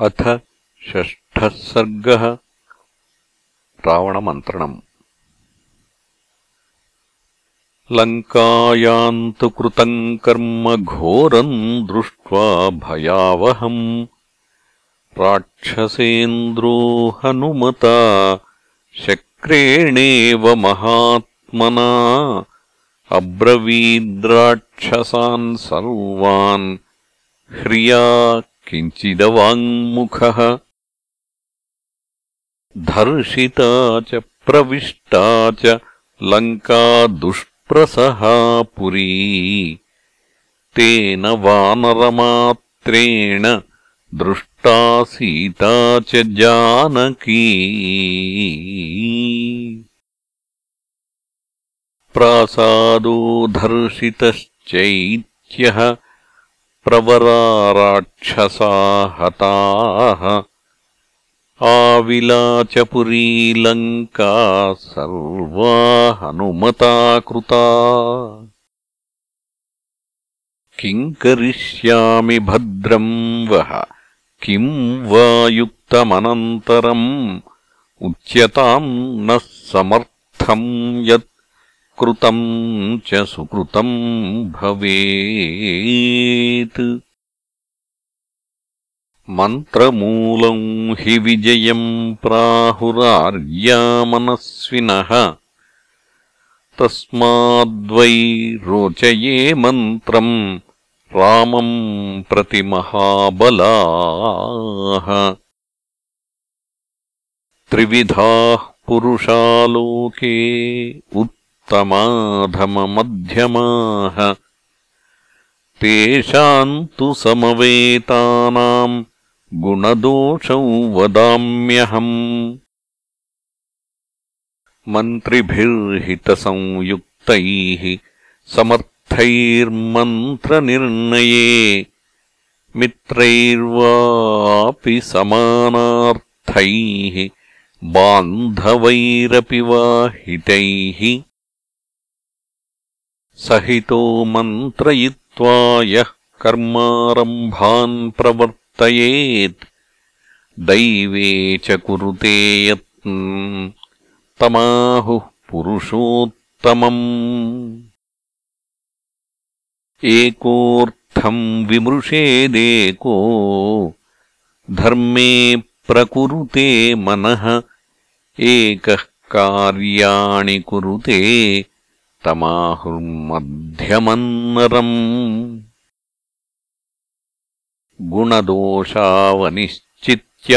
अथ षष्ठः सर्गः रावणमन्त्रणम्। लङ्कायाम् तु कृतम् कर्म घोरम् दृष्ट्वा भयावहम्। राक्षसेन्द्रो हनुमता शक्रेणेव महात्मना अब्रवीद्राक्षसान् सर्वान् ह्रिया किञ्चिदवाङ्मुखः धर्षिता च प्रविष्टा च लङ्का दुष्प्रसहा पुरी तेन वानरमात्रेण दृष्टा सीता च जानकी। प्रासादो धर्षितश्चैत्यः प्रवराराक्षसा हताः आविलाचपुरीलङ्का सर्वा हनुमता कृता किम् करिष्यामि भद्रम् वः? किम् वा युक्तमनन्तरम् उच्यताम् नः समर्थम् यत् कृतम् च सुकृतम् भवेत्। मन्त्रमूलम् हि विजयम् प्राहुरार्यामनस्विनः। तस्माद्वै रोचये मन्त्रम् रामम् प्रति महाबलाः। त्रिविधाः पुरुषालोके उत्तमाधममध्यमाः। तेषाम् तु समवेतानाम् गुणदोषौ वदाम्यहम्। मन्त्रिभिर्हितसंयुक्तैः समर्थैर्मन्त्रनिर्णये मित्रैर्वापि समानार्थैः बान्धवैरपि वा हितैः सहितो मन्त्रयित्वा यः कर्मारम्भान् प्रवर्तयेत्। दैवे च कुरुते यत्न् तमाहुः पुरुषोत्तमम्। एकोऽर्थम् विमृशेदेको धर्मे प्रकुरुते मनः एकः कार्याणि कुरुते तमाहुर्मध्यमन्नरम् गुणदोषावनिश्चित्य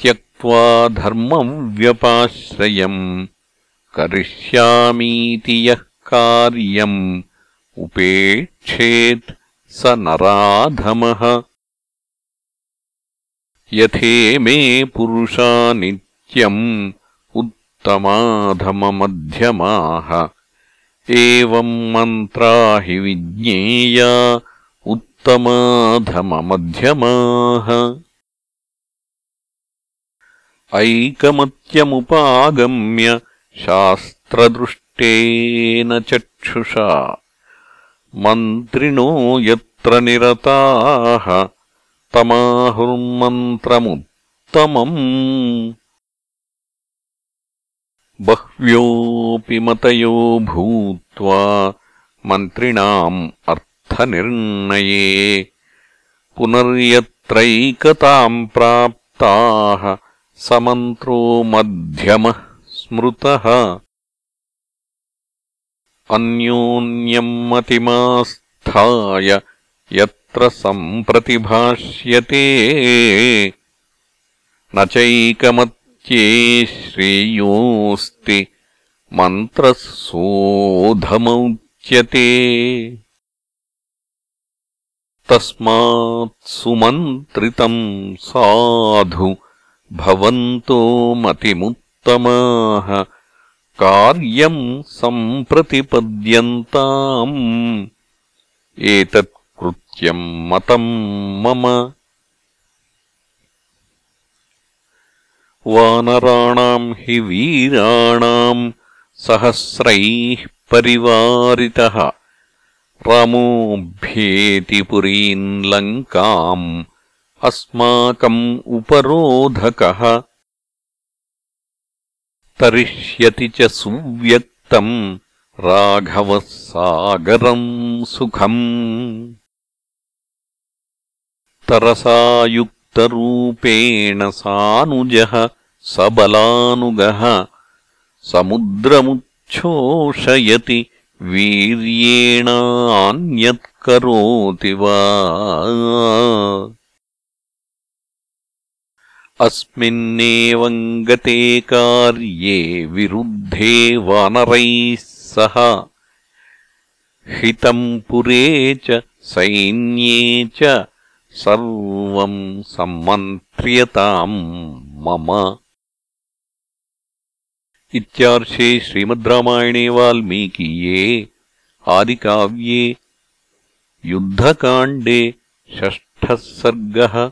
त्यक्त्वा धर्मव्यपाश्रयम् करिष्यामीति यः कार्यम् उपेक्षेत् स नराधमः। यथेमे पुरुषा नित्यम् उत्तमाधममध्यमाः एवम् मन्त्रा हि विज्ञेया उत्तमाधममध्यमाः। ऐकमत्यमुपागम्य शास्त्रदृष्टेन चक्षुषा। मन्त्रिणो यत्र निरताः तमाहुर्मन्त्रमुत्तमम् बह्व्योऽपि मतयो भूत्वा मन्त्रिणाम् अर्थनिर्णये पुनर्यत्रैकताम् प्राप्ताः समन्त्रो मध्यमः स्मृतः। अन्योन्यम् मतिमास्थाय यत्र सम्प्रतिभाष्यते। न चैकमत् श्रेयोऽस्ति मन्त्रः सोऽधमौच्यते तस्मात् सुमन्त्रितम् साधु भवन्तो मतिमुत्तमाः कार्यम् सम्प्रतिपद्यन्ताम् एतत्कृत्यम् मतम् मम वानराणाम् हि वीराणाम् सहस्रैः परिवारितः। रामोऽभ्येति पुरीम् लङ्काम् अस्माकम् उपरोधकः। तरिष्यति च सुव्यक्तम् राघवः सागरम् सुखम् तरसायुक्तरूपेण सानुजः सबलानुगः। समुद्रमुच्छोषयति वीर्येणान्यत्करोति वा। अस्मिन्नेवम् गते कार्ये विरुद्धे वानरैः सह। हितम् पुरे च सैन्ये च सर्वम् सम्मन्त्र्यताम् मम। इत्यार्षे श्रीमद् रामायणे वाल्मीकीये आदिकाव्ये युद्धकाण्डे षष्ठः सर्गः